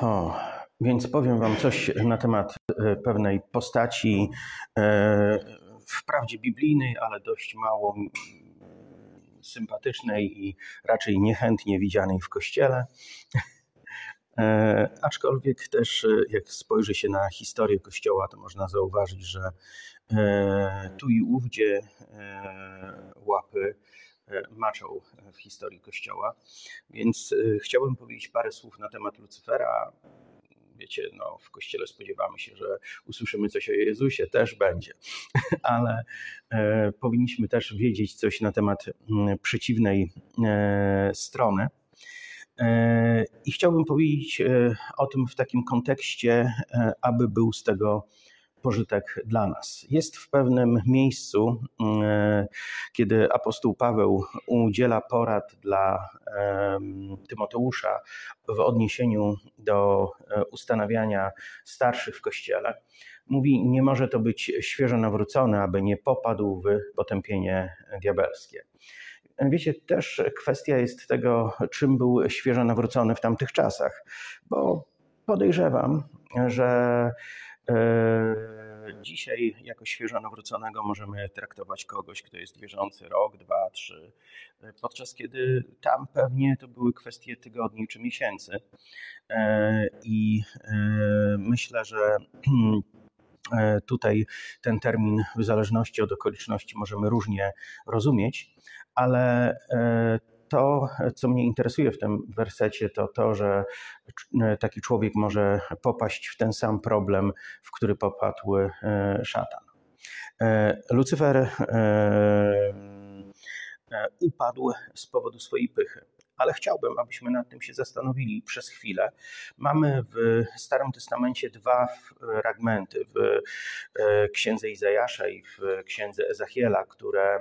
O, więc powiem Wam coś na temat e, pewnej postaci, e, wprawdzie biblijnej, ale dość mało sympatycznej i raczej niechętnie widzianej w kościele. E, aczkolwiek też, jak spojrzy się na historię Kościoła, to można zauważyć, że tu i ówdzie łapy maczał w historii Kościoła. Więc chciałbym powiedzieć parę słów na temat Lucyfera, wiecie, no, w kościele spodziewamy się, że usłyszymy coś o Jezusie, też będzie, ale e, powinniśmy też wiedzieć coś na temat m, przeciwnej e, strony. E, I chciałbym powiedzieć e, o tym w takim kontekście, e, aby był z tego pożytek dla nas. Jest w pewnym miejscu, e, kiedy apostoł Paweł udziela porad dla Tymoteusza w odniesieniu do e, ustanawiania starszych w kościele. Mówi, nie może to być świeżo nawrócony, aby nie popadł w potępienie diabelskie. Wiecie, też kwestia jest tego, czym był świeżo nawrócony w tamtych czasach, bo podejrzewam, że E, dzisiaj jako świeżo nawróconego możemy traktować kogoś, kto jest wierzący rok, dwa, trzy, e, podczas kiedy tam pewnie to były kwestie tygodni czy miesięcy. E, I myślę, że tutaj ten termin w zależności od okoliczności możemy różnie rozumieć, ale to, co mnie interesuje w tym wersecie, to to, że taki człowiek może popaść w ten sam problem, w który popadł e, szatan. E, Lucyfer e, upadł z powodu swojej pychy ale chciałbym, abyśmy nad tym się zastanowili przez chwilę. Mamy w Starym Testamencie dwa fragmenty w e, księdze Izajasza i w księdze Ezachiela, które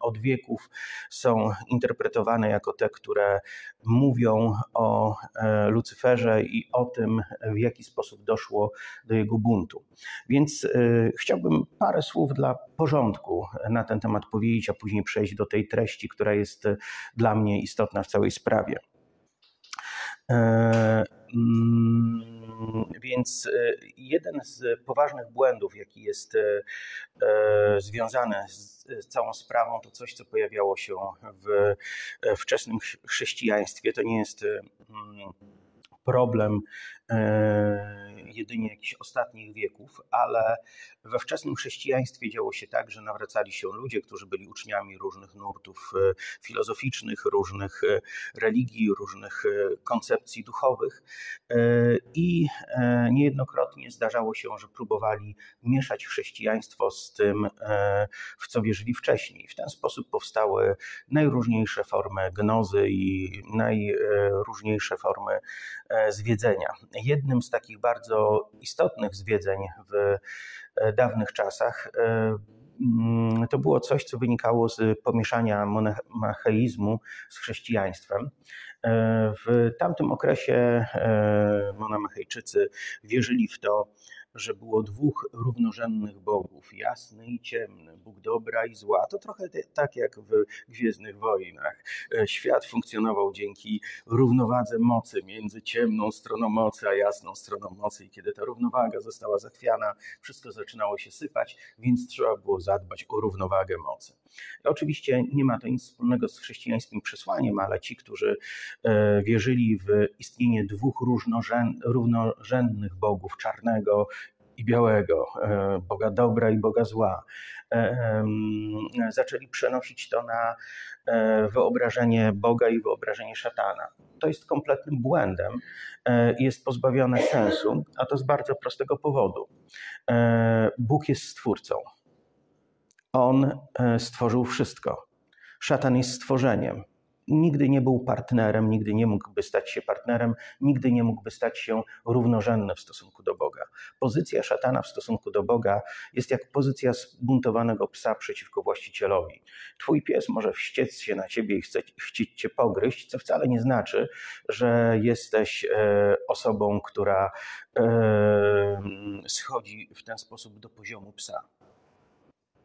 od wieków są interpretowane jako te, które mówią o e, Lucyferze i o tym, w jaki sposób doszło do jego buntu. Więc e, chciałbym parę słów dla porządku na ten temat powiedzieć, a później przejść do tej treści, która jest dla mnie istotna w całej sprawie. E, mm, więc e, jeden z poważnych błędów, jaki jest e, związany z całą sprawą, to coś, co pojawiało się w wczesnym chrześcijaństwie. To nie jest mm, problem jedynie jakichś ostatnich wieków, ale we wczesnym chrześcijaństwie działo się tak, że nawracali się ludzie, którzy byli uczniami różnych nurtów e, filozoficznych, różnych e, religii, różnych e, koncepcji duchowych i niejednokrotnie zdarzało się, że próbowali mieszać chrześcijaństwo z tym, w co wierzyli wcześniej. W ten sposób powstały najróżniejsze formy gnozy i najróżniejsze formy zwiedzenia. Jednym z takich bardzo istotnych zwiedzeń w e, dawnych czasach. E, mm, to było coś, co wynikało z pomieszania monacheizmu z chrześcijaństwem. E, w tamtym okresie monamachejczycy wierzyli w to, że było dwóch równorzędnych bogów, jasny i ciemny, Bóg dobra i zła. To trochę tak jak w Gwiezdnych Wojnach. E, świat funkcjonował dzięki równowadze mocy między ciemną stroną mocy a jasną stroną mocy i kiedy ta równowaga została zachwiana, wszystko zaczynało się sypać, więc trzeba było zadbać o równowagę mocy. Oczywiście nie ma to nic wspólnego z chrześcijańskim przesłaniem, ale ci, którzy e, wierzyli w istnienie dwóch równorzędnych bogów, czarnego i białego, e, Boga dobra i Boga zła. E, zaczęli przenosić to na e, wyobrażenie Boga i wyobrażenie szatana. To jest kompletnym błędem i jest pozbawione sensu, a to z bardzo prostego powodu. Bóg jest stwórcą. On stworzył wszystko. Szatan jest stworzeniem nigdy nie był partnerem, nigdy nie mógłby stać się partnerem, nigdy nie mógłby stać się równorzędny w stosunku do Boga. Pozycja szatana w stosunku do Boga jest jak pozycja zbuntowanego psa przeciwko właścicielowi. Twój pies może wściec się na ciebie i chce, chcieć cię pogryźć, co wcale nie znaczy, że jesteś e, osobą, która e, schodzi w ten sposób do poziomu psa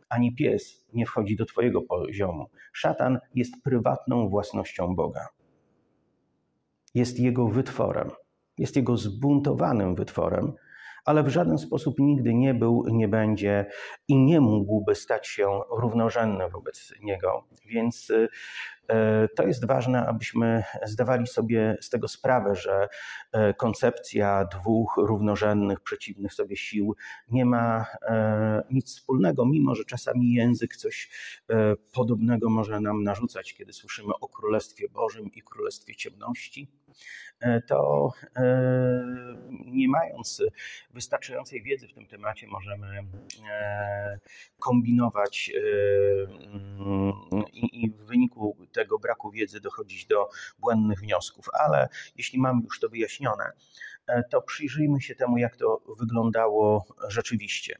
ani pies nie wchodzi do Twojego poziomu. Szatan jest prywatną własnością Boga. Jest jego wytworem. jest jego zbuntowanym wytworem, ale w żaden sposób nigdy nie był, nie będzie i nie mógłby stać się równorzędny wobec niego. Więc e, to jest ważne, abyśmy zdawali sobie z tego sprawę, że e, koncepcja dwóch równorzędnych, przeciwnych sobie sił nie ma e, nic wspólnego, mimo że czasami język coś podobnego może nam narzucać, kiedy słyszymy o Królestwie Bożym i Królestwie Ciemności. E, to e, nie mając wystarczającej wiedzy w tym temacie, możemy e, kombinować braku wiedzy dochodzić do błędnych wniosków. Ale jeśli mamy już to wyjaśnione, to przyjrzyjmy się temu, jak to wyglądało rzeczywiście.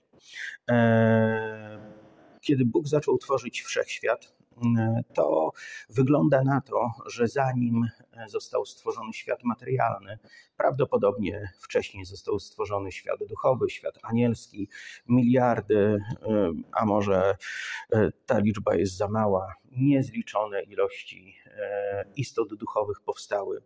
Kiedy Bóg zaczął tworzyć wszechświat, to wygląda na to, że zanim został stworzony świat materialny, prawdopodobnie wcześniej został stworzony świat duchowy, świat anielski, miliardy, a może e, ta liczba jest za mała, niezliczone ilości e, istot duchowych powstały.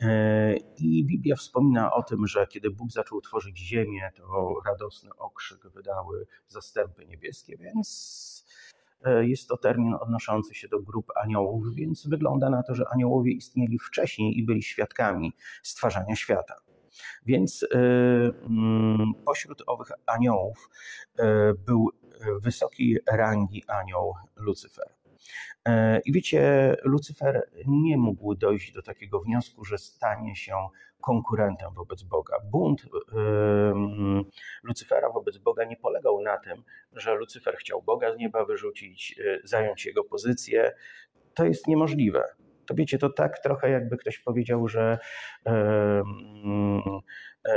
E, I Biblia wspomina o tym, że kiedy Bóg zaczął tworzyć ziemię, to radosny okrzyk wydały zastępy niebieskie, więc E, jest to termin odnoszący się do grup aniołów, więc wygląda na to, że aniołowie istnieli wcześniej i byli świadkami stwarzania świata. Więc e, mm, pośród owych aniołów e, był wysokiej rangi anioł Lucyfer. I wiecie, Lucyfer nie mógł dojść do takiego wniosku, że stanie się konkurentem wobec Boga. Bunt Lucyfera wobec Boga nie polegał na tym, że Lucyfer chciał Boga z nieba wyrzucić, y, zająć jego pozycję. To jest niemożliwe. To wiecie, to tak trochę jakby ktoś powiedział, że E,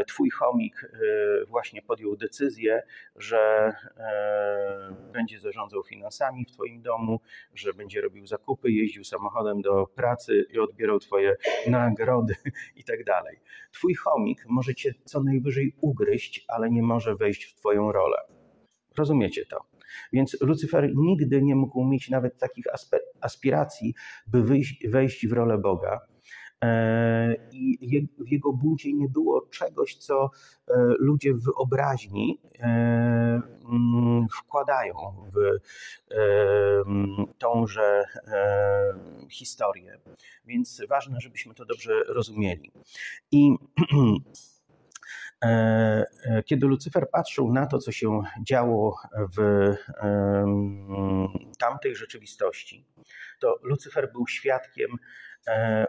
twój chomik e, właśnie podjął decyzję, że e, będzie zarządzał finansami w Twoim domu, że będzie robił zakupy, jeździł samochodem do pracy i odbierał Twoje nagrody i tak dalej. Twój chomik może Cię co najwyżej ugryźć, ale nie może wejść w Twoją rolę. Rozumiecie to? Więc Lucyfer nigdy nie mógł mieć nawet takich aspiracji, by wejść w rolę Boga. E, I w jego buncie nie było czegoś, co e, ludzie w wyobraźni e, mm, wkładają w tąże historię. Więc ważne, żebyśmy to dobrze rozumieli. I kiedy Lucyfer patrzył na to, co się działo w tamtej rzeczywistości, to Lucyfer był świadkiem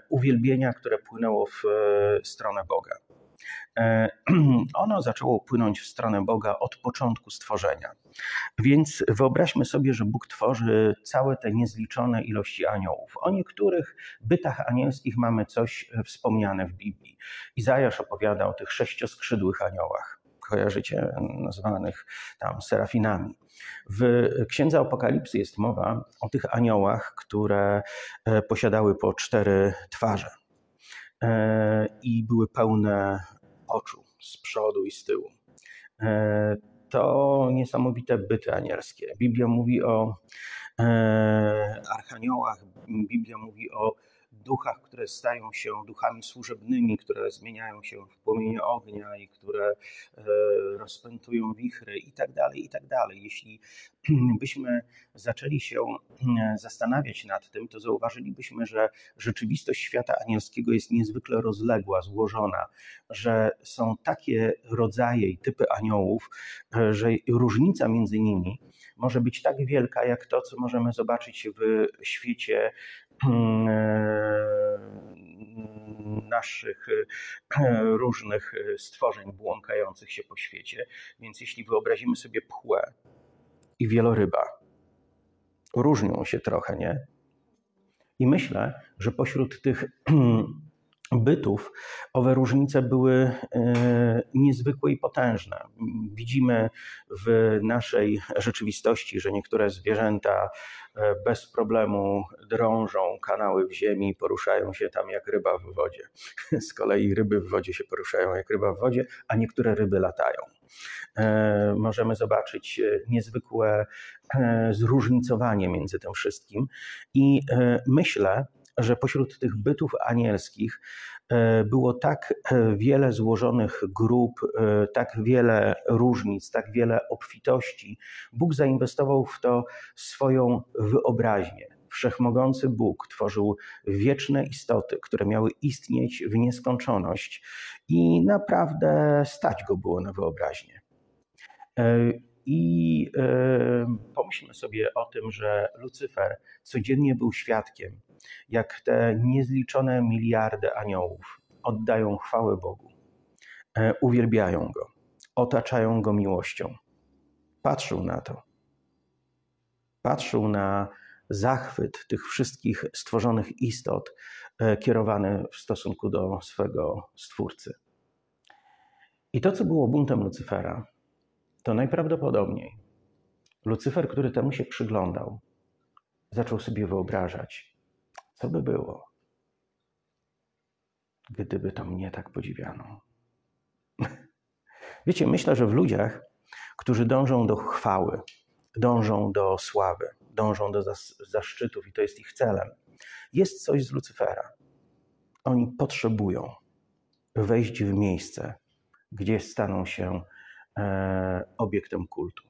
uwielbienia, które płynęło w e, stronę Boga. E, ono zaczęło płynąć w stronę Boga od początku stworzenia. Więc wyobraźmy sobie, że Bóg tworzy całe te niezliczone ilości aniołów. O niektórych bytach anielskich mamy coś wspomniane w Biblii. Izajasz opowiada o tych sześcioskrzydłych aniołach kojarzycie, nazwanych tam serafinami. W Księdze Apokalipsy jest mowa o tych aniołach, które e, posiadały po cztery twarze e, i były pełne oczu z przodu i z tyłu. E, to niesamowite byty anielskie. Biblia mówi o archaniołach, Biblia mówi o duchach, które stają się duchami służebnymi, które zmieniają się w płomienie ognia i które e, rozpętują wichry i tak dalej, i tak dalej. Jeśli byśmy zaczęli się e, zastanawiać nad tym, to zauważylibyśmy, że rzeczywistość świata anielskiego jest niezwykle rozległa, złożona, że są takie rodzaje i typy aniołów, e, że różnica między nimi może być tak wielka, jak to, co możemy zobaczyć w świecie naszych e, różnych stworzeń błąkających się po świecie. Więc jeśli wyobrazimy sobie pchłę i wieloryba, różnią się trochę, nie? I myślę, że pośród tych bytów, owe różnice były e, niezwykłe i potężne. Widzimy w naszej rzeczywistości, że niektóre zwierzęta e, bez problemu drążą kanały w ziemi, poruszają się tam jak ryba w wodzie. Z kolei ryby w wodzie się poruszają jak ryba w wodzie, a niektóre ryby latają. E, możemy zobaczyć niezwykłe zróżnicowanie między tym wszystkim i myślę, że pośród tych bytów anielskich e, było tak e, wiele złożonych grup, e, tak wiele różnic, tak wiele obfitości. Bóg zainwestował w to swoją wyobraźnię. Wszechmogący Bóg tworzył wieczne istoty, które miały istnieć w nieskończoność i naprawdę stać go było na wyobraźnię. I pomyślmy sobie o tym, że Lucyfer codziennie był świadkiem, jak te niezliczone miliardy aniołów oddają chwałę Bogu, e, uwielbiają go, otaczają go miłością. Patrzył na to. Patrzył na zachwyt tych wszystkich stworzonych istot e, kierowany w stosunku do swego Stwórcy. I to, co było buntem Lucyfera, to najprawdopodobniej Lucyfer, który temu się przyglądał, zaczął sobie wyobrażać, co by było, gdyby to mnie tak podziwiano. Wiecie, myślę, że w ludziach, którzy dążą do chwały, dążą do sławy, dążą do zaszczytów i to jest ich celem, jest coś z Lucyfera. Oni potrzebują wejść w miejsce, gdzie staną się E, obiektem kultu.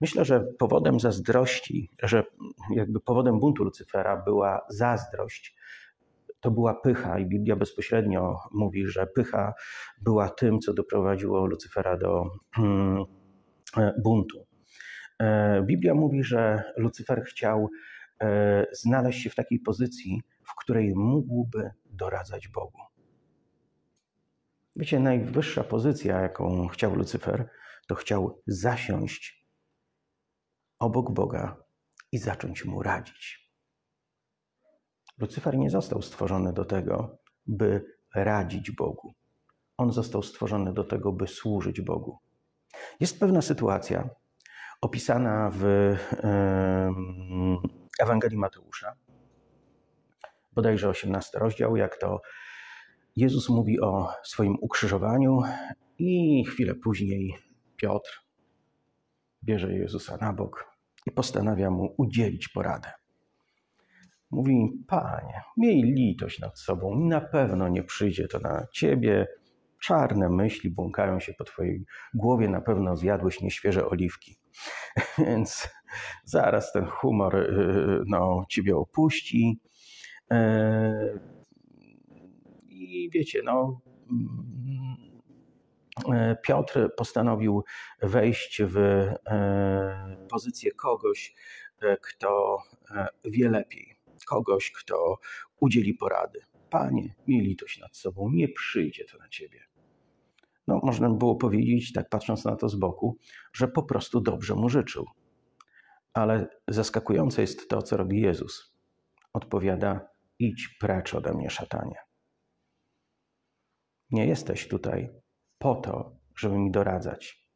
Myślę, że powodem zazdrości, że jakby powodem buntu Lucyfera była zazdrość, to była pycha, i Biblia bezpośrednio mówi, że pycha była tym, co doprowadziło Lucyfera do hmm, e, buntu. E, Biblia mówi, że Lucyfer chciał znaleźć się w takiej pozycji, w której mógłby doradzać Bogu. Wiecie, najwyższa pozycja, jaką chciał Lucyfer, to chciał zasiąść obok Boga i zacząć mu radzić. Lucyfer nie został stworzony do tego, by radzić Bogu. On został stworzony do tego, by służyć Bogu. Jest pewna sytuacja opisana w Ewangelii Mateusza, bodajże 18 rozdział, jak to Jezus mówi o swoim ukrzyżowaniu i chwilę później Piotr bierze Jezusa na bok i postanawia mu udzielić poradę. Mówi, panie, miej litość nad sobą, na pewno nie przyjdzie to na ciebie. Czarne myśli błąkają się po twojej głowie, na pewno zjadłeś nieświeże oliwki. Więc zaraz ten humor y, no, ciebie opuści. E, i wiecie, no, Piotr postanowił wejść w e, pozycję kogoś, e, kto wie lepiej, kogoś, kto udzieli porady. Panie, miej litość nad sobą, nie przyjdzie to na ciebie. No, można by było powiedzieć, tak patrząc na to z boku, że po prostu dobrze mu życzył. Ale zaskakujące jest to, co robi Jezus. Odpowiada: Idź precz ode mnie, szatanie. Nie jesteś tutaj po to, żeby mi doradzać.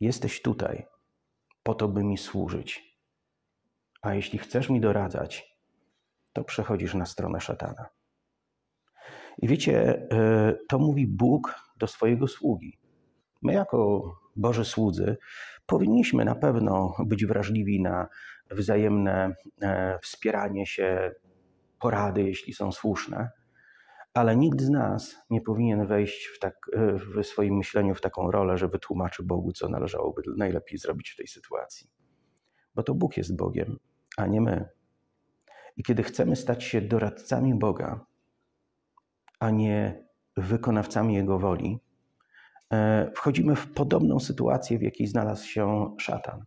Jesteś tutaj po to, by mi służyć. A jeśli chcesz mi doradzać, to przechodzisz na stronę szatana. I wiecie, e, to mówi Bóg do swojego sługi. My, jako Boży słudzy, powinniśmy na pewno być wrażliwi na wzajemne e, wspieranie się, porady, jeśli są słuszne ale nikt z nas nie powinien wejść w, tak, w swoim myśleniu w taką rolę, że wytłumaczy Bogu, co należałoby najlepiej zrobić w tej sytuacji. Bo to Bóg jest Bogiem, a nie my. I kiedy chcemy stać się doradcami Boga, a nie wykonawcami Jego woli, e, wchodzimy w podobną sytuację, w jakiej znalazł się szatan.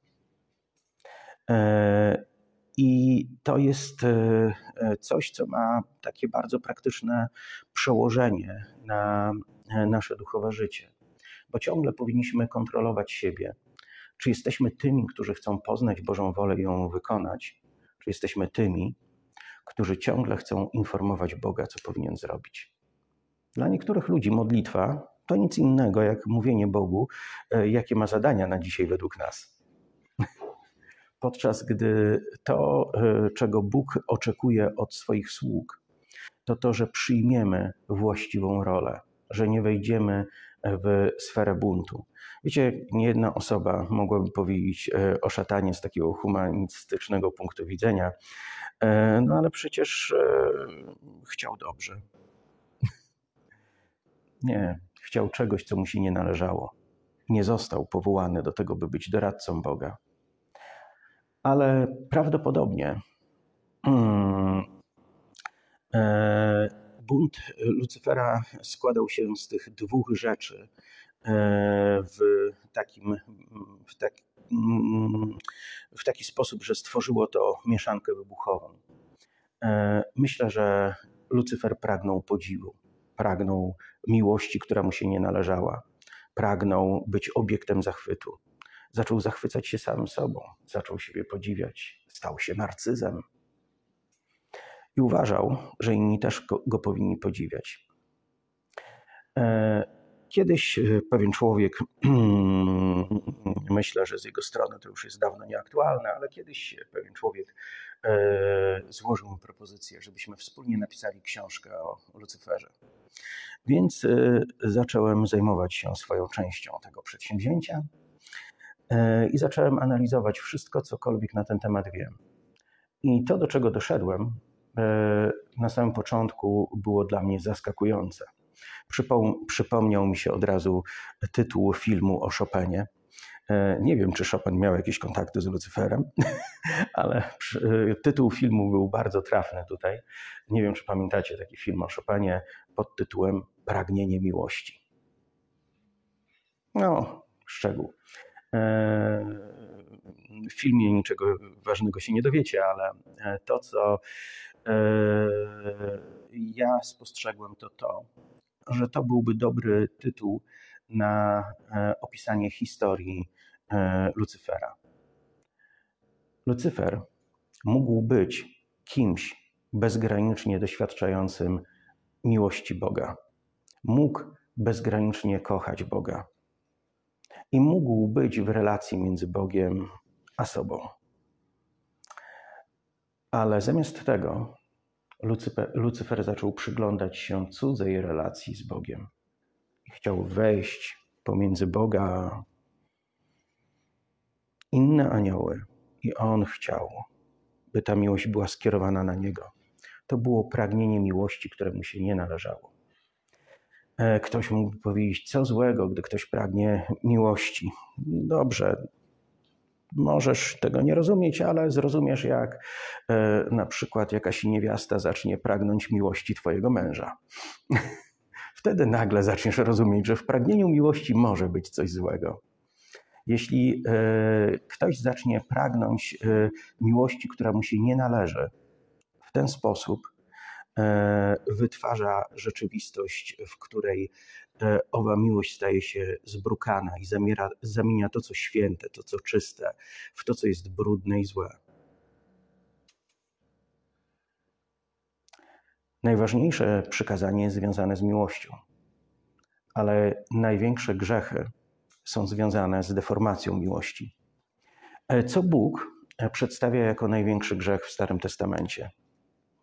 I to jest e, e, coś, co ma takie bardzo praktyczne przełożenie na e, nasze duchowe życie, bo ciągle powinniśmy kontrolować siebie. Czy jesteśmy tymi, którzy chcą poznać Bożą wolę i ją wykonać, czy jesteśmy tymi, którzy ciągle chcą informować Boga, co powinien zrobić. Dla niektórych ludzi modlitwa to nic innego jak mówienie Bogu, jakie ma zadania na dzisiaj według nas podczas gdy to, e, czego Bóg oczekuje od swoich sług, to to, że przyjmiemy właściwą rolę, że nie wejdziemy w sferę buntu. Wiecie, nie jedna osoba mogłaby powiedzieć e, o szatanie z takiego humanistycznego punktu widzenia, e, no ale przecież chciał dobrze. Nie, chciał czegoś, co mu się nie należało. Nie został powołany do tego, by być doradcą Boga. Ale prawdopodobnie hmm, bunt Lucyfera składał się z tych dwóch rzeczy w takim, w taki, w taki sposób, że stworzyło to mieszankę wybuchową. Myślę, że Lucyfer pragnął podziwu, pragnął miłości, która mu się nie należała, pragnął być obiektem zachwytu. Zaczął zachwycać się samym sobą, zaczął siebie podziwiać, stał się narcyzem i uważał, że inni też go, powinni podziwiać. E, kiedyś e, pewien człowiek, myślę, że z jego strony to już jest dawno nieaktualne, ale kiedyś pewien człowiek e, złożył mi propozycję, żebyśmy wspólnie napisali książkę o Lucyferze. Więc zacząłem zajmować się swoją częścią tego przedsięwzięcia i zacząłem analizować wszystko, cokolwiek na ten temat wiem. I to, do czego doszedłem, E, na samym początku było dla mnie zaskakujące. Przypomniał mi się od razu tytuł filmu o Chopinie. E, nie wiem, czy Chopin miał jakieś kontakty z Lucyferem, ale tytuł filmu był bardzo trafny tutaj. Nie wiem, czy pamiętacie taki film o Chopinie pod tytułem Pragnienie miłości. No, szczegół. E, w filmie niczego ważnego się nie dowiecie, ale to, co ja spostrzegłem to to, że to byłby dobry tytuł na e, opisanie historii e, Lucyfera. Lucyfer mógł być kimś bezgranicznie doświadczającym miłości Boga. Mógł bezgranicznie kochać Boga. I mógł być w relacji między Bogiem a sobą. Ale zamiast tego Lucyfer, zaczął przyglądać się cudzej relacji z Bogiem. Chciał wejść pomiędzy Boga a inne anioły. I on chciał, by ta miłość była skierowana na niego. To było pragnienie miłości, które mu się nie należało. E, ktoś mógł powiedzieć, co złego, gdy ktoś pragnie miłości. Dobrze, możesz tego nie rozumieć, ale zrozumiesz, jak e, na przykład jakaś niewiasta zacznie pragnąć miłości twojego męża. Wtedy nagle zaczniesz rozumieć, że w pragnieniu miłości może być coś złego. Jeśli e, ktoś zacznie pragnąć miłości, która mu się nie należy, w ten sposób wytwarza rzeczywistość, w której E, owa miłość staje się zbrukana i zamiera, zamienia to, co święte, to, co czyste, w to, co jest brudne i złe. Najważniejsze przykazanie jest związane z miłością, ale największe grzechy są związane z deformacją miłości. E, co Bóg przedstawia jako największy grzech w Starym Testamencie?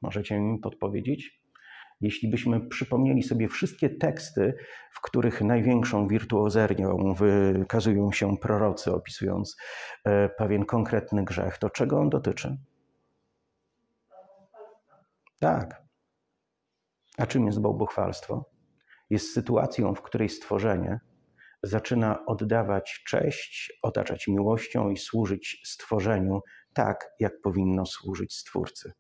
Możecie mi podpowiedzieć? Jeśli byśmy przypomnieli sobie wszystkie teksty, w których największą wirtuozernią wykazują się prorocy, opisując e, pewien konkretny grzech, to czego on dotyczy? Tak. A czym jest bałbochwalstwo? Jest sytuacją, w której stworzenie zaczyna oddawać cześć, otaczać miłością i służyć stworzeniu tak, jak powinno służyć Stwórcy.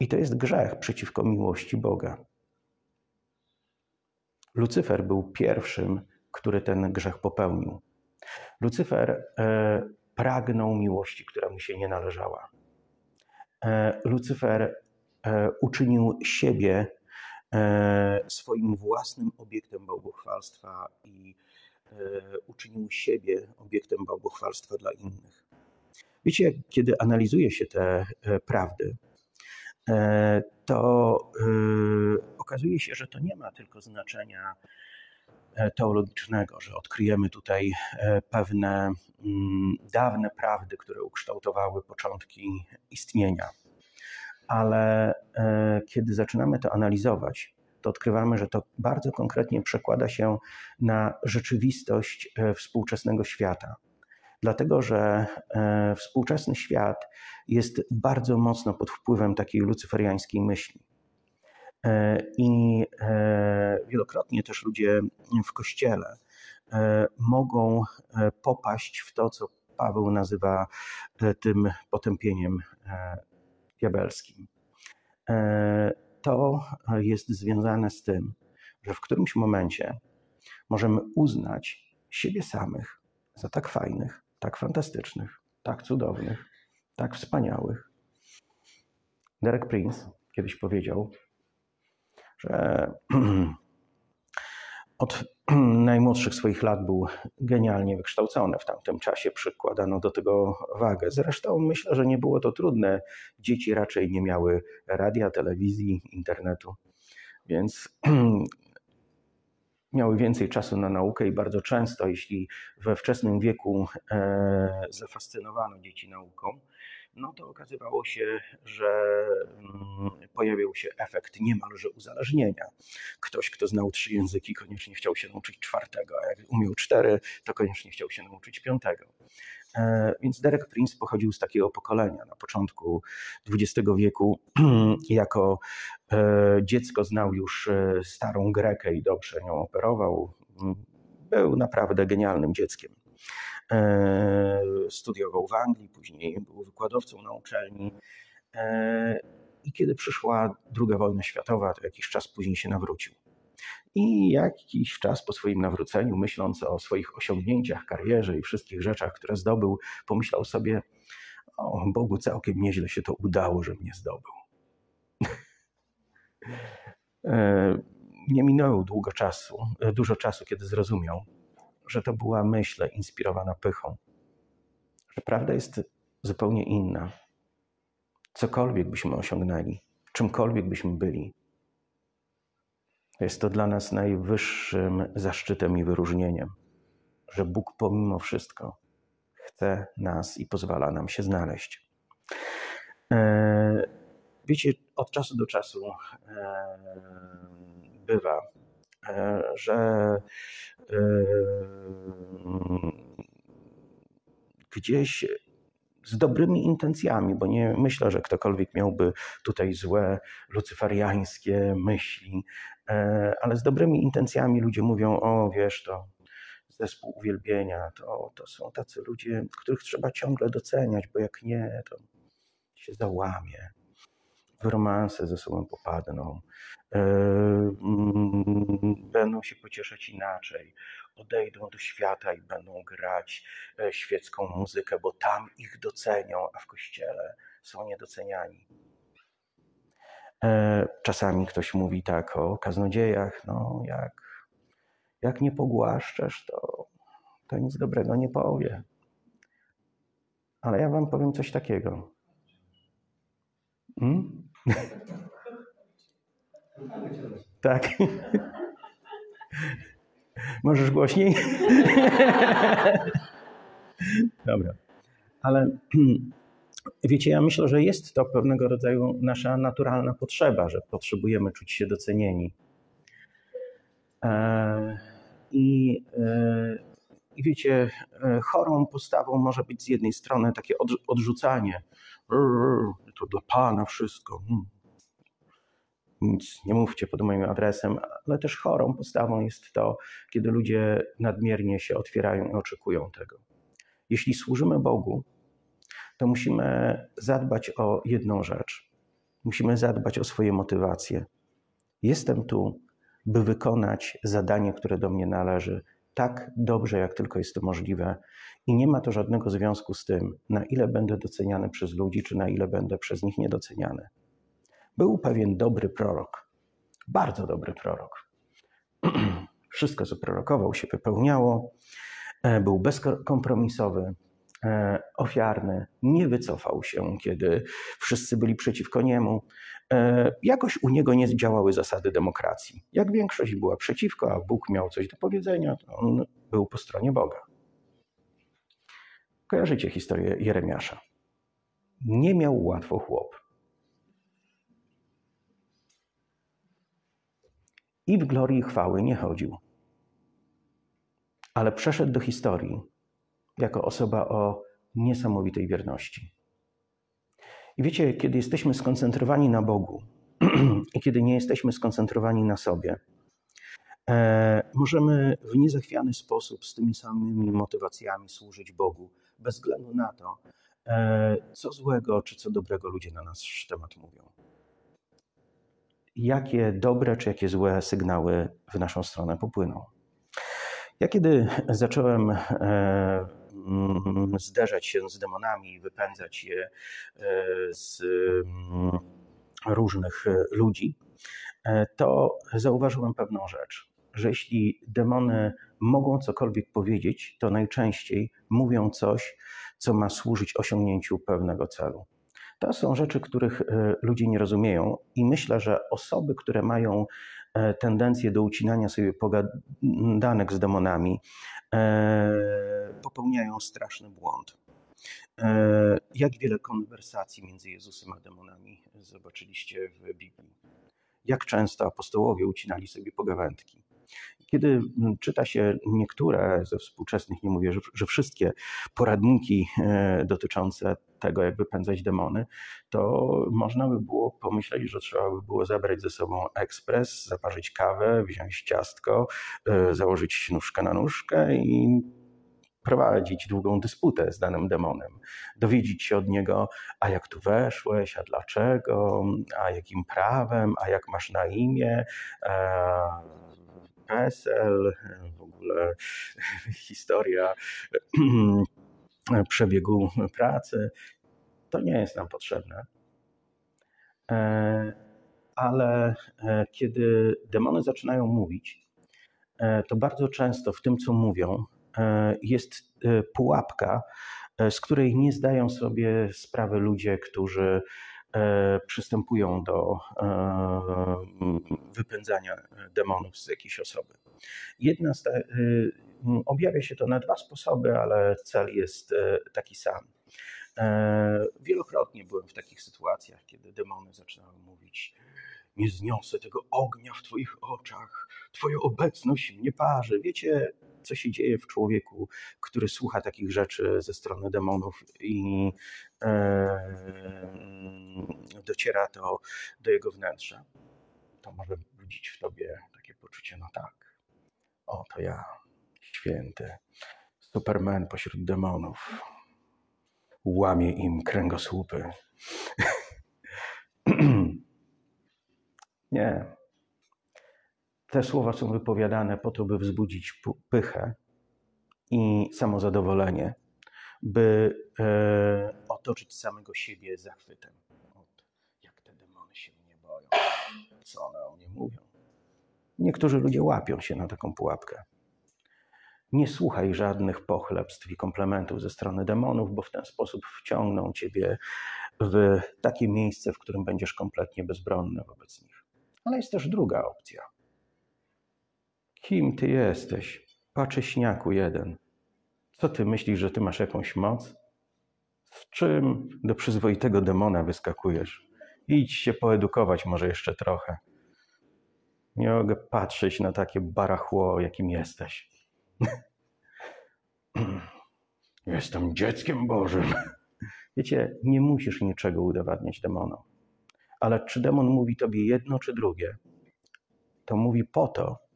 I to jest grzech przeciwko miłości Boga. Lucyfer był pierwszym, który ten grzech popełnił. Lucyfer e, pragnął miłości, która mu się nie należała. E, Lucyfer e, uczynił siebie e, swoim własnym obiektem bałwochwalstwa i e, uczynił siebie obiektem bałwochwalstwa dla innych. Wiecie, kiedy analizuje się te e, prawdy, to e, okazuje się, że to nie ma tylko znaczenia e, teologicznego, że odkryjemy tutaj pewne mm, dawne prawdy, które ukształtowały początki istnienia. Ale kiedy zaczynamy to analizować, to odkrywamy, że to bardzo konkretnie przekłada się na rzeczywistość e, współczesnego świata. Dlatego, że e, współczesny świat jest bardzo mocno pod wpływem takiej lucyferiańskiej myśli. E, I wielokrotnie też ludzie w kościele mogą popaść w to, co Paweł nazywa tym potępieniem diabelskim to jest związane z tym, że w którymś momencie możemy uznać siebie samych za tak fajnych, tak fantastycznych, tak cudownych, tak wspaniałych. Derek Prince kiedyś powiedział, że od najmłodszych swoich lat był genialnie wykształcony. W tamtym czasie przykładano do tego wagę. Zresztą myślę, że nie było to trudne. Dzieci raczej nie miały radia, telewizji, internetu, więc miały więcej czasu na naukę i bardzo często, jeśli we wczesnym wieku e, zafascynowano dzieci nauką, no to okazywało się, że mm, pojawił się efekt niemalże uzależnienia. Ktoś, kto znał trzy języki, koniecznie chciał się nauczyć czwartego, a jak umiał cztery, to koniecznie chciał się nauczyć piątego. E, więc Derek Prince pochodził z takiego pokolenia. Na początku XX wieku, jako e, dziecko, znał już e, starą Grekę i dobrze nią operował. Był naprawdę genialnym dzieckiem. Studiował w Anglii, później był wykładowcą na uczelni. I kiedy przyszła II wojna światowa, to jakiś czas później się nawrócił. I jakiś czas po swoim nawróceniu, myśląc o swoich osiągnięciach, karierze i wszystkich rzeczach, które zdobył, pomyślał sobie: O Bogu, całkiem nieźle się to udało, że mnie zdobył. E, nie minęło długo czasu, dużo czasu, kiedy zrozumiał, że to była myśl inspirowana pychą, że prawda jest zupełnie inna. Cokolwiek byśmy osiągnęli, czymkolwiek byśmy byli, jest to dla nas najwyższym zaszczytem i wyróżnieniem, że Bóg pomimo wszystko chce nas i pozwala nam się znaleźć. E, wiecie, od czasu do czasu e, bywa, e, że gdzieś z dobrymi intencjami, bo nie myślę, że ktokolwiek miałby tutaj złe lucyferiańskie myśli, ale z dobrymi intencjami ludzie mówią: O, wiesz, to zespół uwielbienia, to, to są tacy ludzie, których trzeba ciągle doceniać, bo jak nie, to się załamie. W romanse ze sobą popadną, e, mm, będą się pocieszać inaczej, odejdą do świata i będą grać e, świecką muzykę, bo tam ich docenią, a w kościele są niedoceniani. E, czasami ktoś mówi tak o kaznodziejach, no jak, jak nie pogłaszczesz, to, to nic dobrego nie powie. Ale ja wam powiem coś takiego. Hmm? tak. Możesz głośniej? Dobra. Ale wiecie, ja myślę, że jest to pewnego rodzaju nasza naturalna potrzeba, że potrzebujemy czuć się docenieni. E, I, e, i wiecie, e, chorą postawą może być z jednej strony takie odrzucanie. To dla Pana wszystko. Hmm nic nie mówcie pod moim adresem, ale też chorą postawą jest to, kiedy ludzie nadmiernie się otwierają i oczekują tego. Jeśli służymy Bogu, to musimy zadbać o jedną rzecz. Musimy zadbać o swoje motywacje. Jestem tu, by wykonać zadanie, które do mnie należy, tak dobrze, jak tylko jest to możliwe, i nie ma to żadnego związku z tym, na ile będę doceniany przez ludzi, czy na ile będę przez nich niedoceniany. Był pewien dobry prorok, bardzo dobry prorok. Wszystko, co prorokował, się wypełniało. E, był bezkompromisowy, ofiarny, nie wycofał się, kiedy wszyscy byli przeciwko niemu. E, jakoś u niego nie działały zasady demokracji. Jak większość była przeciwko, a Bóg miał coś do powiedzenia, to on był po stronie Boga. Kojarzycie historię Jeremiasza. Nie miał łatwo chłop. i w glorii chwały nie chodził. Ale przeszedł do historii jako osoba o niesamowitej wierności. I wiecie, kiedy jesteśmy skoncentrowani na Bogu i kiedy nie jesteśmy skoncentrowani na sobie, e, możemy w niezachwiany sposób z tymi samymi motywacjami służyć Bogu, bez względu na to, e, co złego czy co dobrego ludzie na nasz temat mówią. Jakie dobre czy jakie złe sygnały w naszą stronę popłyną. Ja kiedy zacząłem e, zderzać się z demonami, wypędzać je e, z mm, różnych e, ludzi, e, to zauważyłem pewną rzecz, że jeśli demony mogą cokolwiek powiedzieć, to najczęściej mówią coś, co ma służyć osiągnięciu pewnego celu. To są rzeczy, których ludzie nie rozumieją, i myślę, że osoby, które mają tendencję do ucinania sobie pogadanek z demonami, E, popełniają straszny błąd. E, jak wiele konwersacji między Jezusem a demonami zobaczyliście w Biblii? Jak często apostołowie ucinali sobie pogawędki? Kiedy czyta się niektóre ze współczesnych, nie mówię, że, wszystkie poradniki e, dotyczące tego, jak wypędzać demony, to można by było pomyśleć, że trzeba by było zabrać ze sobą ekspres, zaparzyć kawę, wziąć ciastko, e, założyć nóżkę na nóżkę i prowadzić długą dysputę z danym demonem, dowiedzieć się od niego, a jak tu weszłeś, a dlaczego, a jakim prawem, a jak masz na imię, PESEL, w ogóle historia przebiegu pracy. To nie jest nam potrzebne. E, ale e, kiedy demony zaczynają mówić, e, to bardzo często w tym, co mówią, jest pułapka, z której nie zdają sobie sprawy ludzie, którzy przystępują do e, wypędzania demonów z jakiejś osoby. Jedna z te, e, objawia się to na dwa sposoby, ale cel jest taki sam. Wielokrotnie byłem w takich sytuacjach, kiedy demony zaczynały mówić: Nie zniosę tego ognia w Twoich oczach, Twoja obecność mnie parzy. Wiecie, co się dzieje w człowieku, który słucha takich rzeczy ze strony demonów i e, dociera to do jego wnętrza. To może budzić w tobie takie poczucie, no tak, o to ja, święty, Superman pośród demonów, łamie im kręgosłupy. Nie, te słowa są wypowiadane po to, by wzbudzić pychę i samozadowolenie, by e, otoczyć samego siebie zachwytem. Od, jak te demony się mnie boją, co one o mnie mówią. Niektórzy ludzie łapią się na taką pułapkę. Nie słuchaj żadnych pochlebstw i komplementów ze strony demonów, bo w ten sposób wciągną ciebie w takie miejsce, w którym będziesz kompletnie bezbronny wobec nich. Ale jest też druga opcja Kim ty jesteś? Pacześniaku jeden. Co ty myślisz, że ty masz jakąś moc? Z czym do przyzwoitego demona wyskakujesz? Idź się poedukować może jeszcze trochę. Nie mogę patrzeć na takie barachło, jakim jesteś. Jestem dzieckiem Bożym. Wiecie, nie musisz niczego udowadniać demonom. Ale czy demon mówi tobie jedno czy drugie, to mówi po to,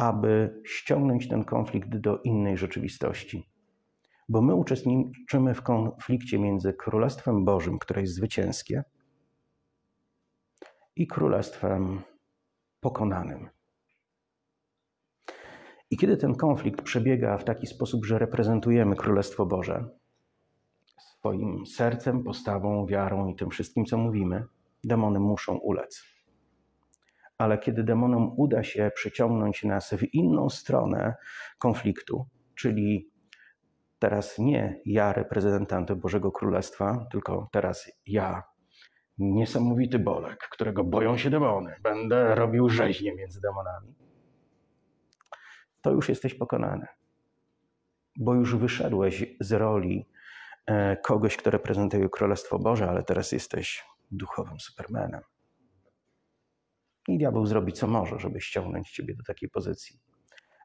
aby ściągnąć ten konflikt do innej rzeczywistości. Bo my uczestniczymy w konflikcie między Królestwem Bożym, które jest zwycięskie, i Królestwem pokonanym. I kiedy ten konflikt przebiega w taki sposób, że reprezentujemy Królestwo Boże swoim sercem, postawą, wiarą i tym wszystkim, co mówimy, demony muszą ulec ale kiedy demonom uda się przyciągnąć nas w inną stronę konfliktu, czyli teraz nie ja, reprezentantem Bożego Królestwa, tylko teraz ja, niesamowity Bolek, którego boją się demony, będę robił rzeźnie między demonami, to już jesteś pokonany. Bo już wyszedłeś z roli e, kogoś, kto reprezentuje Królestwo Boże, ale teraz jesteś duchowym Supermanem. I diabeł zrobi co może, żeby ściągnąć ciebie do takiej pozycji.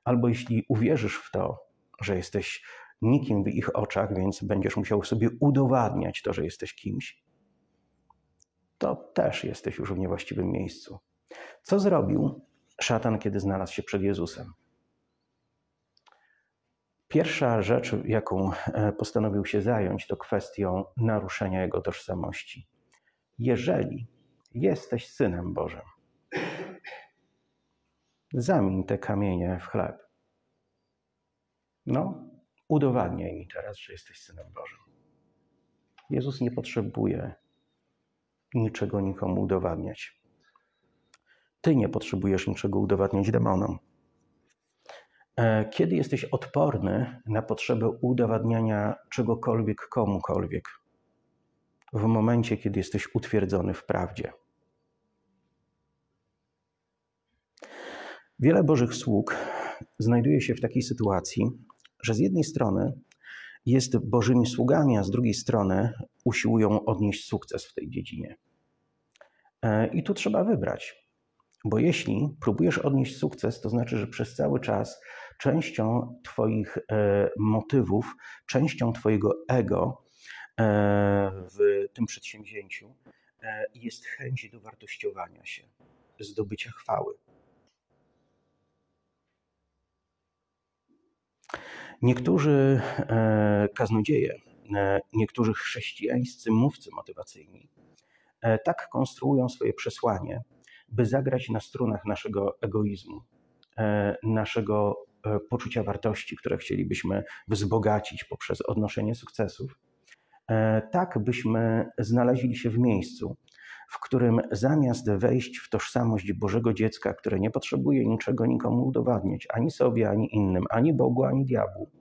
Albo jeśli uwierzysz w to, że jesteś nikim w ich oczach, więc będziesz musiał sobie udowadniać to, że jesteś kimś, to też jesteś już w niewłaściwym miejscu. Co zrobił szatan, kiedy znalazł się przed Jezusem? Pierwsza rzecz, jaką e, postanowił się zająć, to kwestią naruszenia jego tożsamości. Jeżeli jesteś synem Bożym, zamień te kamienie w chleb. No, udowadniaj mi teraz, że jesteś synem Bożym. Jezus nie potrzebuje niczego nikomu udowadniać. Ty nie potrzebujesz niczego udowadniać demonom. E, kiedy jesteś odporny na potrzebę udowadniania czegokolwiek komukolwiek? W momencie, kiedy jesteś utwierdzony w prawdzie. Wiele Bożych sług znajduje się w takiej sytuacji, że z jednej strony jest Bożymi sługami, a z drugiej strony usiłują odnieść sukces w tej dziedzinie. E, I tu trzeba wybrać, bo jeśli próbujesz odnieść sukces, to znaczy, że przez cały czas częścią Twoich e, motywów, częścią Twojego ego e, w tym przedsięwzięciu jest chęć dowartościowania się, zdobycia chwały. Niektórzy e, kaznodzieje, e, niektórzy chrześcijańscy mówcy motywacyjni e, tak konstruują swoje przesłanie, by zagrać na strunach naszego egoizmu, naszego poczucia wartości, które chcielibyśmy wzbogacić poprzez odnoszenie sukcesów, tak byśmy znaleźli się w miejscu, w którym zamiast wejść w tożsamość Bożego dziecka, które nie potrzebuje niczego nikomu udowadniać, ani sobie, ani innym, ani Bogu, ani diabłu,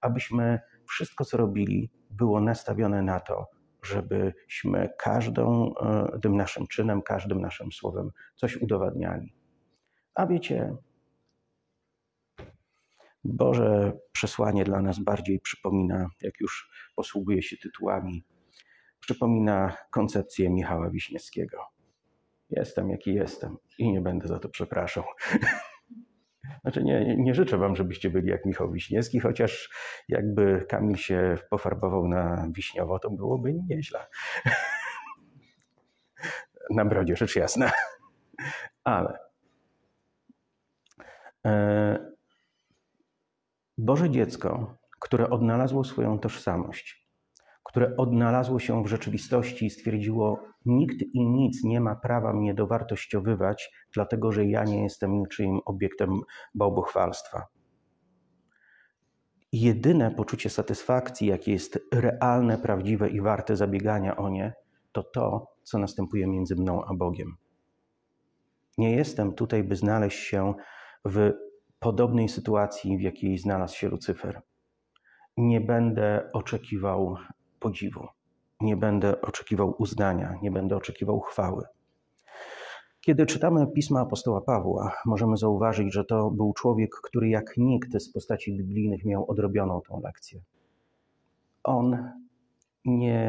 abyśmy wszystko, co robili, było nastawione na to, żebyśmy każdą e, tym naszym czynem, każdym naszym słowem coś udowadniali. A wiecie, Boże przesłanie dla nas bardziej przypomina, jak już posługuje się tytułami, przypomina koncepcję Michała Wiśniewskiego. Jestem jaki jestem i nie będę za to przepraszał. Znaczy nie, nie życzę wam, żebyście byli jak Michał Wiśniewski, chociaż jakby Kamil się pofarbował na wiśniowo, to byłoby nieźle. na brodzie, rzecz jasna. Ale e, Boże dziecko, które odnalazło swoją tożsamość, które odnalazło się w rzeczywistości i stwierdziło: Nikt i nic nie ma prawa mnie dowartościowywać, dlatego że ja nie jestem niczyim obiektem bałbochwalstwa. Jedyne poczucie satysfakcji, jakie jest realne, prawdziwe i warte zabiegania o nie, to to, co następuje między mną a Bogiem. Nie jestem tutaj, by znaleźć się w podobnej sytuacji, w jakiej znalazł się Lucyfer. Nie będę oczekiwał podziwu. Nie będę oczekiwał uznania, nie będę oczekiwał chwały. Kiedy czytamy pisma apostoła Pawła, możemy zauważyć, że to był człowiek, który jak nikt z postaci biblijnych miał odrobioną tą lekcję. On nie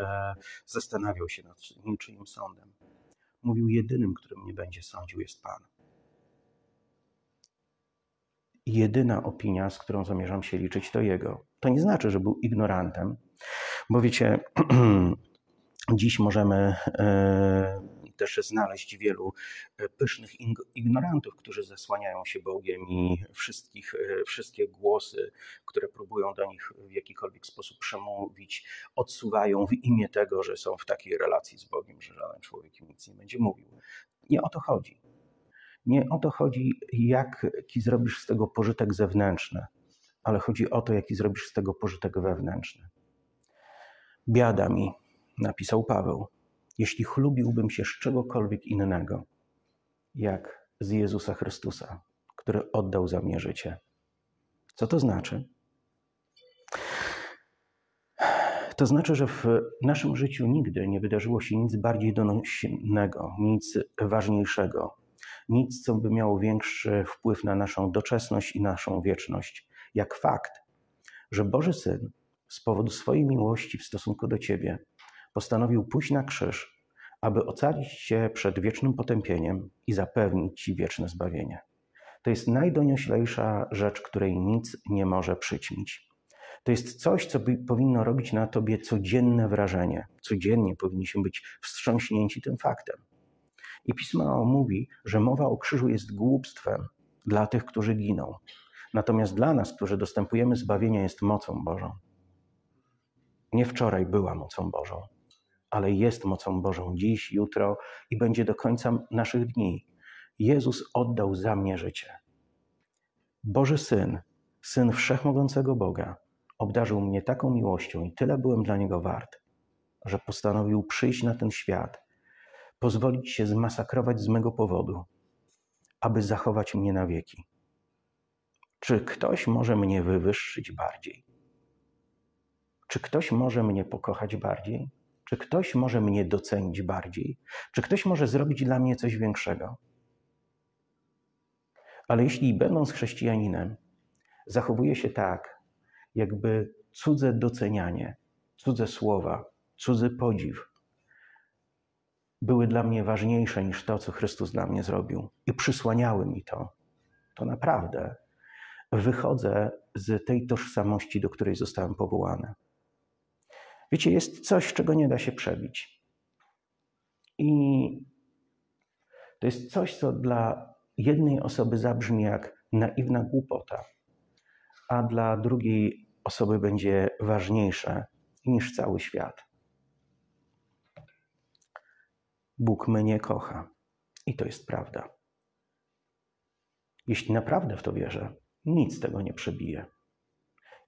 e, zastanawiał się nad niczyim sądem. Mówił: Jedynym, którym nie będzie sądził, jest Pan jedyna opinia, z którą zamierzam się liczyć, to jego. To nie znaczy, że był ignorantem, bo wiecie, dziś możemy e, też znaleźć wielu e, pysznych ignorantów, którzy zasłaniają się Bogiem i wszystkich, e, wszystkie głosy, które próbują do nich w jakikolwiek sposób przemówić, odsuwają w imię tego, że są w takiej relacji z Bogiem, że żaden człowiek im nic nie będzie mówił. Nie o to chodzi. Nie o to chodzi, jaki zrobisz z tego pożytek zewnętrzny, ale chodzi o to, jaki zrobisz z tego pożytek wewnętrzny. Biada mi, napisał Paweł, jeśli chlubiłbym się z czegokolwiek innego, jak z Jezusa Chrystusa, który oddał za mnie życie. Co to znaczy? To znaczy, że w naszym życiu nigdy nie wydarzyło się nic bardziej donośnego, nic ważniejszego, nic, co by miało większy wpływ na naszą doczesność i naszą wieczność, jak fakt, że Boży Syn z powodu swojej miłości w stosunku do Ciebie postanowił pójść na krzyż, aby ocalić Cię przed wiecznym potępieniem i zapewnić Ci wieczne zbawienie. To jest najdonioślejsza rzecz, której nic nie może przyćmić. To jest coś, co powinno robić na Tobie codzienne wrażenie. Codziennie powinniśmy być wstrząśnięci tym faktem. I Pismo mówi, że mowa o krzyżu jest głupstwem dla tych, którzy giną. Natomiast dla nas, którzy dostępujemy zbawienia, jest mocą Bożą. Nie wczoraj była mocą Bożą, ale jest mocą Bożą dziś, jutro i będzie do końca naszych dni. Jezus oddał za mnie życie. Boży Syn, Syn Wszechmogącego Boga, obdarzył mnie taką miłością i tyle byłem dla Niego wart, że postanowił przyjść na ten świat, pozwolić się zmasakrować z mego powodu, aby zachować mnie na wieki. Czy ktoś może mnie wywyższyć bardziej? Czy ktoś może mnie pokochać bardziej? Czy ktoś może mnie docenić bardziej? Czy ktoś może zrobić dla mnie coś większego? Ale jeśli będąc chrześcijaninem, zachowuje się tak, jakby cudze docenianie, cudze słowa, cudzy podziw były dla mnie ważniejsze niż to, co Chrystus dla mnie zrobił i przysłaniały mi to, to naprawdę wychodzę z tej tożsamości, do której zostałem powołany. Wiecie, jest coś, czego nie da się przebić. I to jest coś, co dla jednej osoby zabrzmi jak naiwna głupota, a dla drugiej osoby będzie ważniejsze niż cały świat. Bóg mnie kocha. I to jest prawda. Jeśli naprawdę w to wierzę, nic tego nie przebije.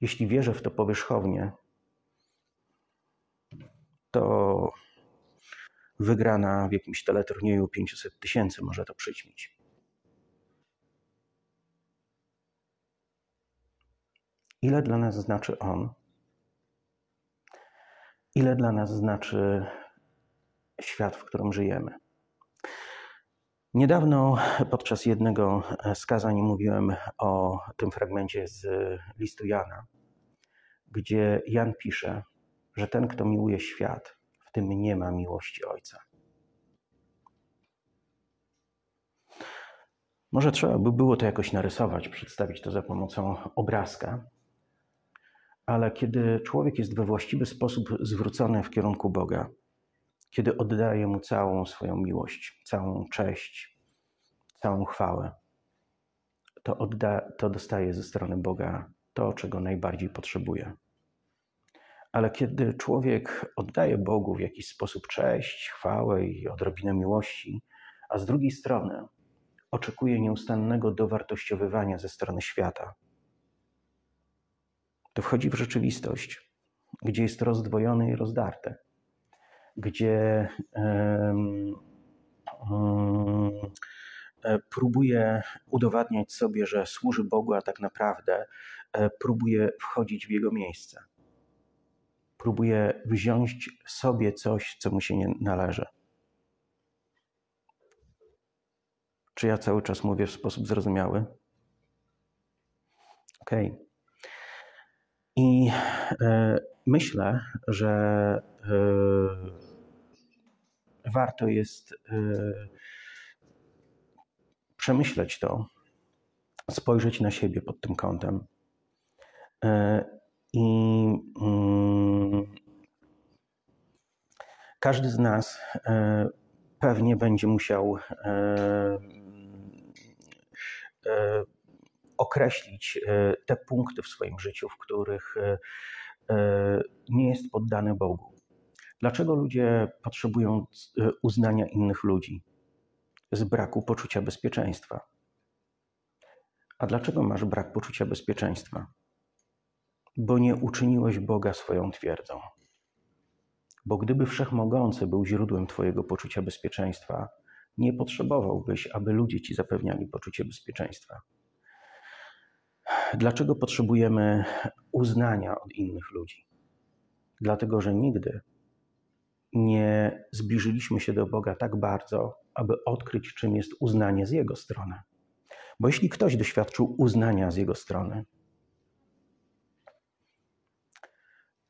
Jeśli wierzę w to powierzchownie, to wygrana w jakimś teleturnieju 500 tysięcy może to przyćmić. Ile dla nas znaczy On? Ile dla nas znaczy świat, w którym żyjemy? Niedawno podczas jednego z kazań mówiłem o tym fragmencie z listu Jana, gdzie Jan pisze, że ten, kto miłuje świat, w tym nie ma miłości Ojca. Może trzeba by było to jakoś narysować, przedstawić to za pomocą obrazka, ale kiedy człowiek jest we właściwy sposób zwrócony w kierunku Boga, kiedy oddaje mu całą swoją miłość, całą cześć, całą chwałę, to, odda, to dostaje ze strony Boga to, czego najbardziej potrzebuje. Ale kiedy człowiek oddaje Bogu w jakiś sposób cześć, chwałę i odrobinę miłości, a z drugiej strony oczekuje nieustannego dowartościowywania ze strony świata, to wchodzi w rzeczywistość, gdzie jest rozdwojony i rozdarte, gdzie um, um, próbuje udowadniać sobie, że służy Bogu, a tak naprawdę e, próbuje wchodzić w jego miejsce próbuje wziąć sobie coś, co mu się nie należy. Czy ja cały czas mówię w sposób zrozumiały? Okay. I e, myślę, że e, warto jest e, przemyśleć to, spojrzeć na siebie pod tym kątem i mm, każdy z nas e, pewnie będzie musiał e, e, określić te punkty w swoim życiu, w których nie jest poddany Bogu. Dlaczego ludzie potrzebują uznania innych ludzi? Z braku poczucia bezpieczeństwa. A dlaczego masz brak poczucia bezpieczeństwa? Bo nie uczyniłeś Boga swoją twierdzą. Bo gdyby Wszechmogący był źródłem Twojego poczucia bezpieczeństwa, nie potrzebowałbyś, aby ludzie Ci zapewniali poczucie bezpieczeństwa. Dlaczego potrzebujemy uznania od innych ludzi? Dlatego, że nigdy nie zbliżyliśmy się do Boga tak bardzo, aby odkryć, czym jest uznanie z Jego strony. Bo jeśli ktoś doświadczył uznania z Jego strony,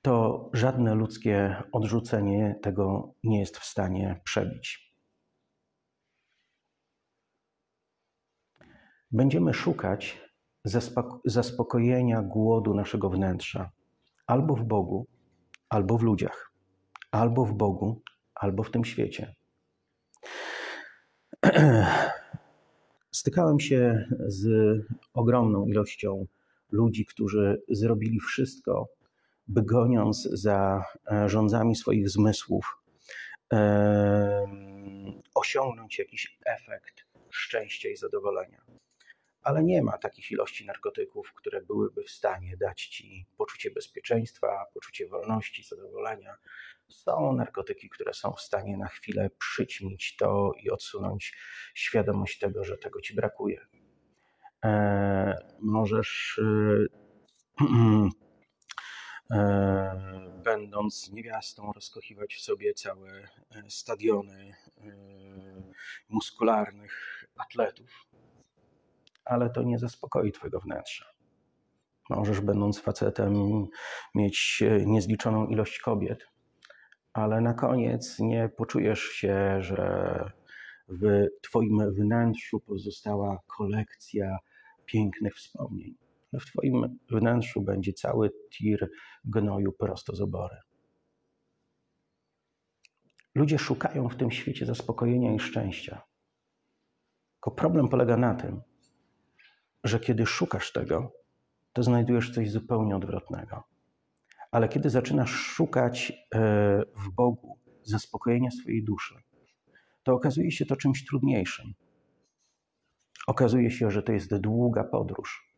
to żadne ludzkie odrzucenie tego nie jest w stanie przebić. Będziemy szukać zaspokojenia głodu naszego wnętrza albo w Bogu, albo w ludziach, albo w Bogu, albo w tym świecie. Stykałem się z ogromną ilością ludzi, którzy zrobili wszystko, by goniąc za e, rządzami swoich zmysłów, osiągnąć jakiś efekt szczęścia i zadowolenia. Ale nie ma takich ilości narkotyków, które byłyby w stanie dać ci poczucie bezpieczeństwa, poczucie wolności, zadowolenia. Są narkotyki, które są w stanie na chwilę przyćmić to i odsunąć świadomość tego, że tego ci brakuje. E, możesz, e, e, będąc niewiastą, rozkochiwać w sobie całe e, stadiony e, muskularnych atletów, ale to nie zaspokoi Twojego wnętrza. Możesz, będąc facetem, mieć e, niezliczoną ilość kobiet, ale na koniec nie poczujesz się, że w Twoim wnętrzu pozostała kolekcja pięknych wspomnień. W Twoim wnętrzu będzie cały tir gnoju prosto z obory. Ludzie szukają w tym świecie zaspokojenia i szczęścia. Tylko problem polega na tym, że kiedy szukasz tego, to znajdujesz coś zupełnie odwrotnego. Ale kiedy zaczynasz szukać e, w Bogu zaspokojenia swojej duszy, to okazuje się to czymś trudniejszym. Okazuje się, że to jest długa podróż,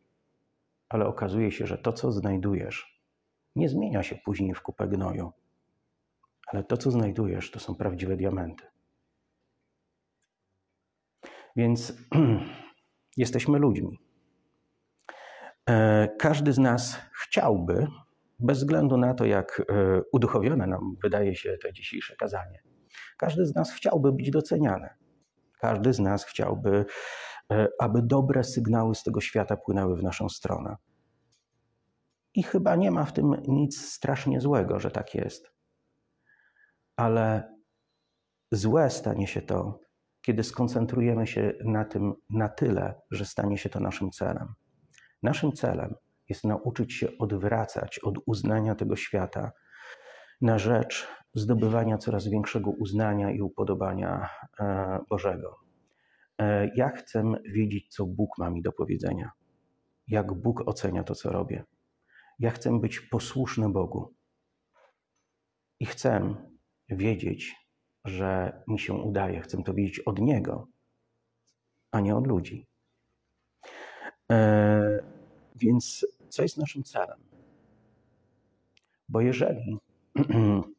ale okazuje się, że to, co znajdujesz, nie zmienia się później w kupę gnoju, ale to, co znajdujesz, to są prawdziwe diamenty. Więc jesteśmy ludźmi. E, każdy z nas chciałby, bez względu na to, jak e, uduchowione nam wydaje się to dzisiejsze kazanie, każdy z nas chciałby być doceniany. Każdy z nas chciałby, aby dobre sygnały z tego świata płynęły w naszą stronę. I chyba nie ma w tym nic strasznie złego, że tak jest. Ale złe stanie się to, kiedy skoncentrujemy się na tym na tyle, że stanie się to naszym celem. Naszym celem jest nauczyć się odwracać od uznania tego świata na rzecz zdobywania coraz większego uznania i upodobania e, Bożego. E, ja chcę wiedzieć, co Bóg ma mi do powiedzenia, jak Bóg ocenia to, co robię. Ja chcę być posłuszny Bogu i chcę wiedzieć, że mi się udaje. Chcę to wiedzieć od Niego, a nie od ludzi. E, więc co jest naszym celem? Bo jeżeli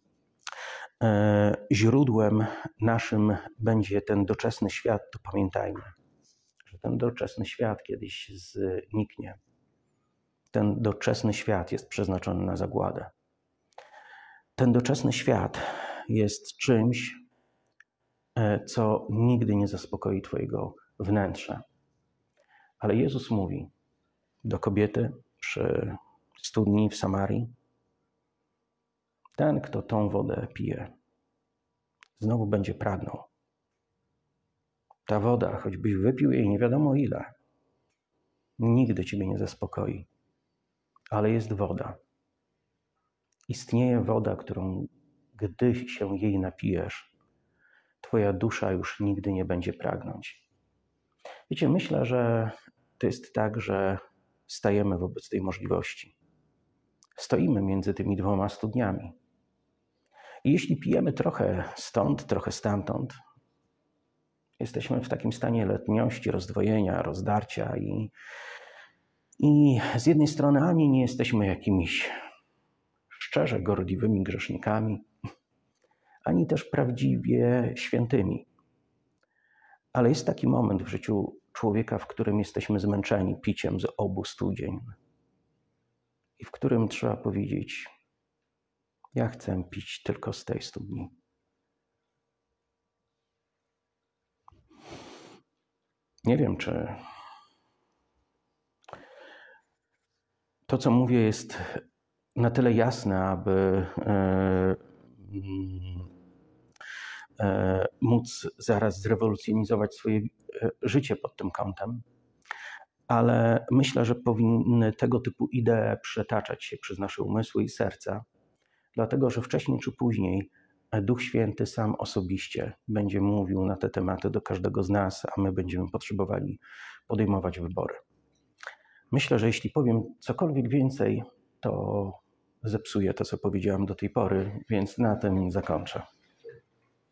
źródłem naszym będzie ten doczesny świat, to pamiętajmy, że ten doczesny świat kiedyś zniknie. Ten doczesny świat jest przeznaczony na zagładę. Ten doczesny świat jest czymś, e, co nigdy nie zaspokoi Twojego wnętrza. Ale Jezus mówi do kobiety przy studni w Samarii: Ten, kto tą wodę pije, znowu będzie pragnął. Ta woda, choćbyś wypił jej nie wiadomo ile, nigdy ciebie nie zaspokoi. Ale jest woda. Istnieje woda, którą, gdy się jej napijesz, twoja dusza już nigdy nie będzie pragnąć. Wiecie, myślę, że to jest tak, że stajemy wobec tej możliwości. Stoimy między tymi dwoma studniami. I jeśli pijemy trochę stąd, trochę stamtąd, jesteśmy w takim stanie letniości, rozdwojenia, rozdarcia i, i z jednej strony ani nie jesteśmy jakimiś szczerze gorliwymi grzesznikami, ani też prawdziwie świętymi. Ale jest taki moment w życiu człowieka, w którym jesteśmy zmęczeni piciem z obu studzień i w którym trzeba powiedzieć: Ja chcę pić tylko z tej studni. Nie wiem, czy to, co mówię, jest na tyle jasne, aby e, mm, e, móc zaraz zrewolucjonizować swoje e, życie pod tym kątem, ale myślę, że powinny tego typu idee przetaczać się przez nasze umysły i serca, dlatego że wcześniej czy później Duch Święty sam osobiście będzie mówił na te tematy do każdego z nas, a my będziemy potrzebowali podejmować wybory. Myślę, że jeśli powiem cokolwiek więcej, to zepsuję to, co powiedziałam do tej pory, więc na tym zakończę.